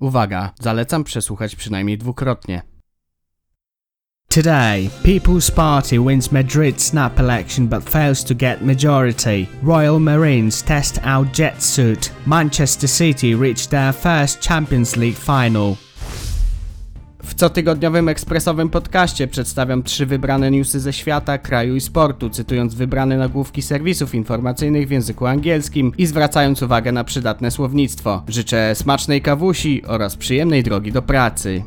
Uwaga, zalecam przesłuchać przynajmniej dwukrotnie. Today, People's Party wins Madrid snap election but fails to get majority. Royal Marines test out jet suit. Manchester City reach their first Champions League final. W cotygodniowym ekspresowym podcaście przedstawiam trzy wybrane newsy ze świata, kraju i sportu, cytując wybrane nagłówki serwisów informacyjnych w języku angielskim i zwracając uwagę na przydatne słownictwo. Życzę smacznej kawusi oraz przyjemnej drogi do pracy.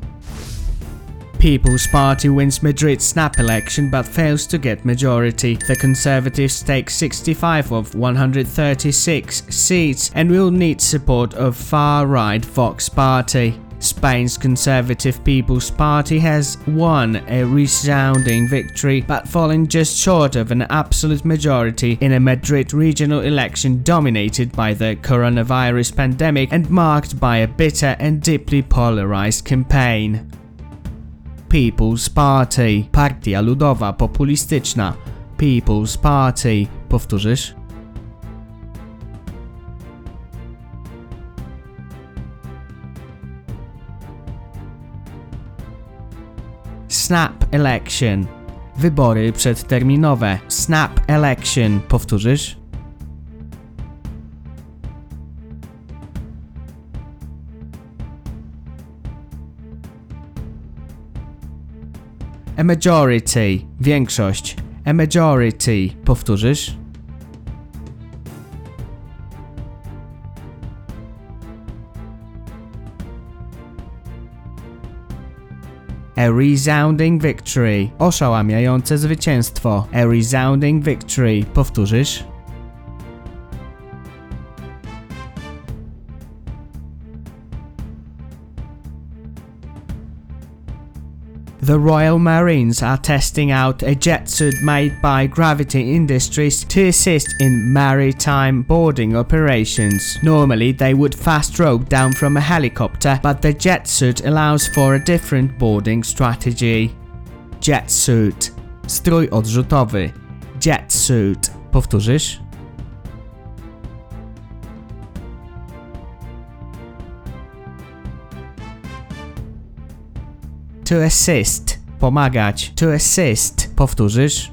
People's Party wins Madrid snap election but fails to get majority. The Conservatives take 65 of 136 seats and will need support of far-right Vox Party. Spain's Conservative People's Party has won a resounding victory but fallen just short of an absolute majority in a Madrid regional election dominated by the coronavirus pandemic and marked by a bitter and deeply polarized campaign. People's Party. Partia Ludowa Populistyczna. People's Party. Powtórzysz? Snap Election. Wybory przedterminowe. Snap Election. Powtórzysz? A majority. Większość. A majority. Powtórzysz? A resounding victory. Oszałamiające zwycięstwo. A resounding victory. Powtórzysz? The Royal Marines are testing out a jet suit made by Gravity Industries to assist in maritime boarding operations. Normally, they would fast rope down from a helicopter, but the jet suit allows for a different boarding strategy. Jet suit. Strój odrzutowy. Jet suit. Powtórzysz? To assist. Pomagać. To assist. Powtórzysz?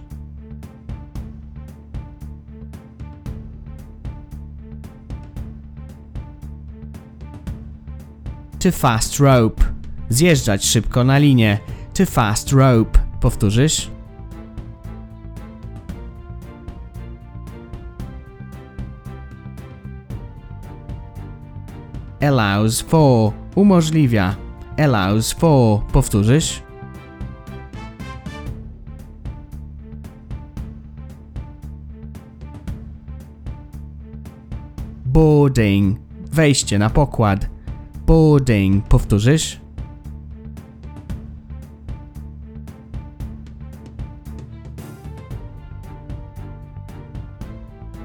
To fast rope. Zjeżdżać szybko na linię. To fast rope. Powtórzysz? Allows for. Umożliwia. Allows for. Powtórzysz? Boarding. Wejście na pokład. Boarding. Powtórzysz?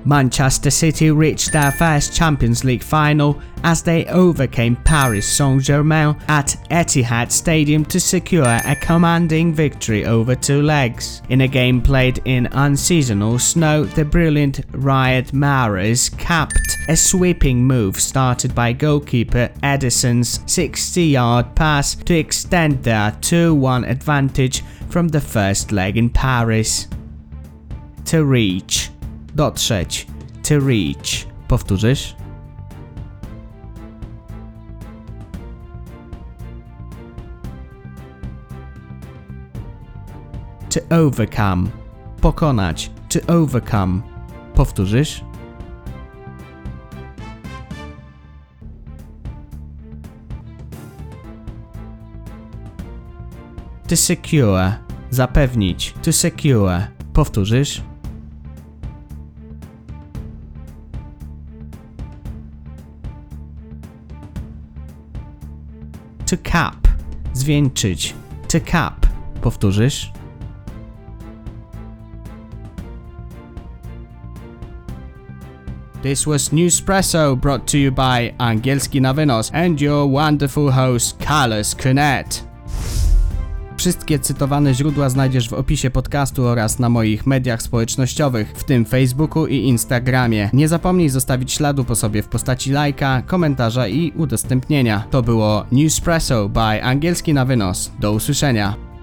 Manchester City reached their first Champions League final as they overcame Paris Saint-Germain at Etihad Stadium to secure a commanding victory over two legs. In a game played in unseasonal snow, the brilliant Riyad Mahrez capped a sweeping move started by goalkeeper Edison's 60-yard pass to extend their 2-1 advantage from the first leg in Paris. To reach dotrzeć, to reach. Powtórzysz? To overcome. Pokonać. To overcome. Powtórzysz? To secure. Zapewnić. To secure. Powtórzysz? To cap. Zwieńczyć. To cap. Powtórzysz? This was Newspresso brought to you by Angielski na Wynos and your wonderful host Carlos Kunet. Wszystkie cytowane źródła znajdziesz w opisie podcastu oraz na moich mediach społecznościowych, w tym Facebooku i Instagramie. Nie zapomnij zostawić śladu po sobie w postaci lajka, komentarza i udostępnienia. To było Newspresso by Angielski na Wynos. Do usłyszenia.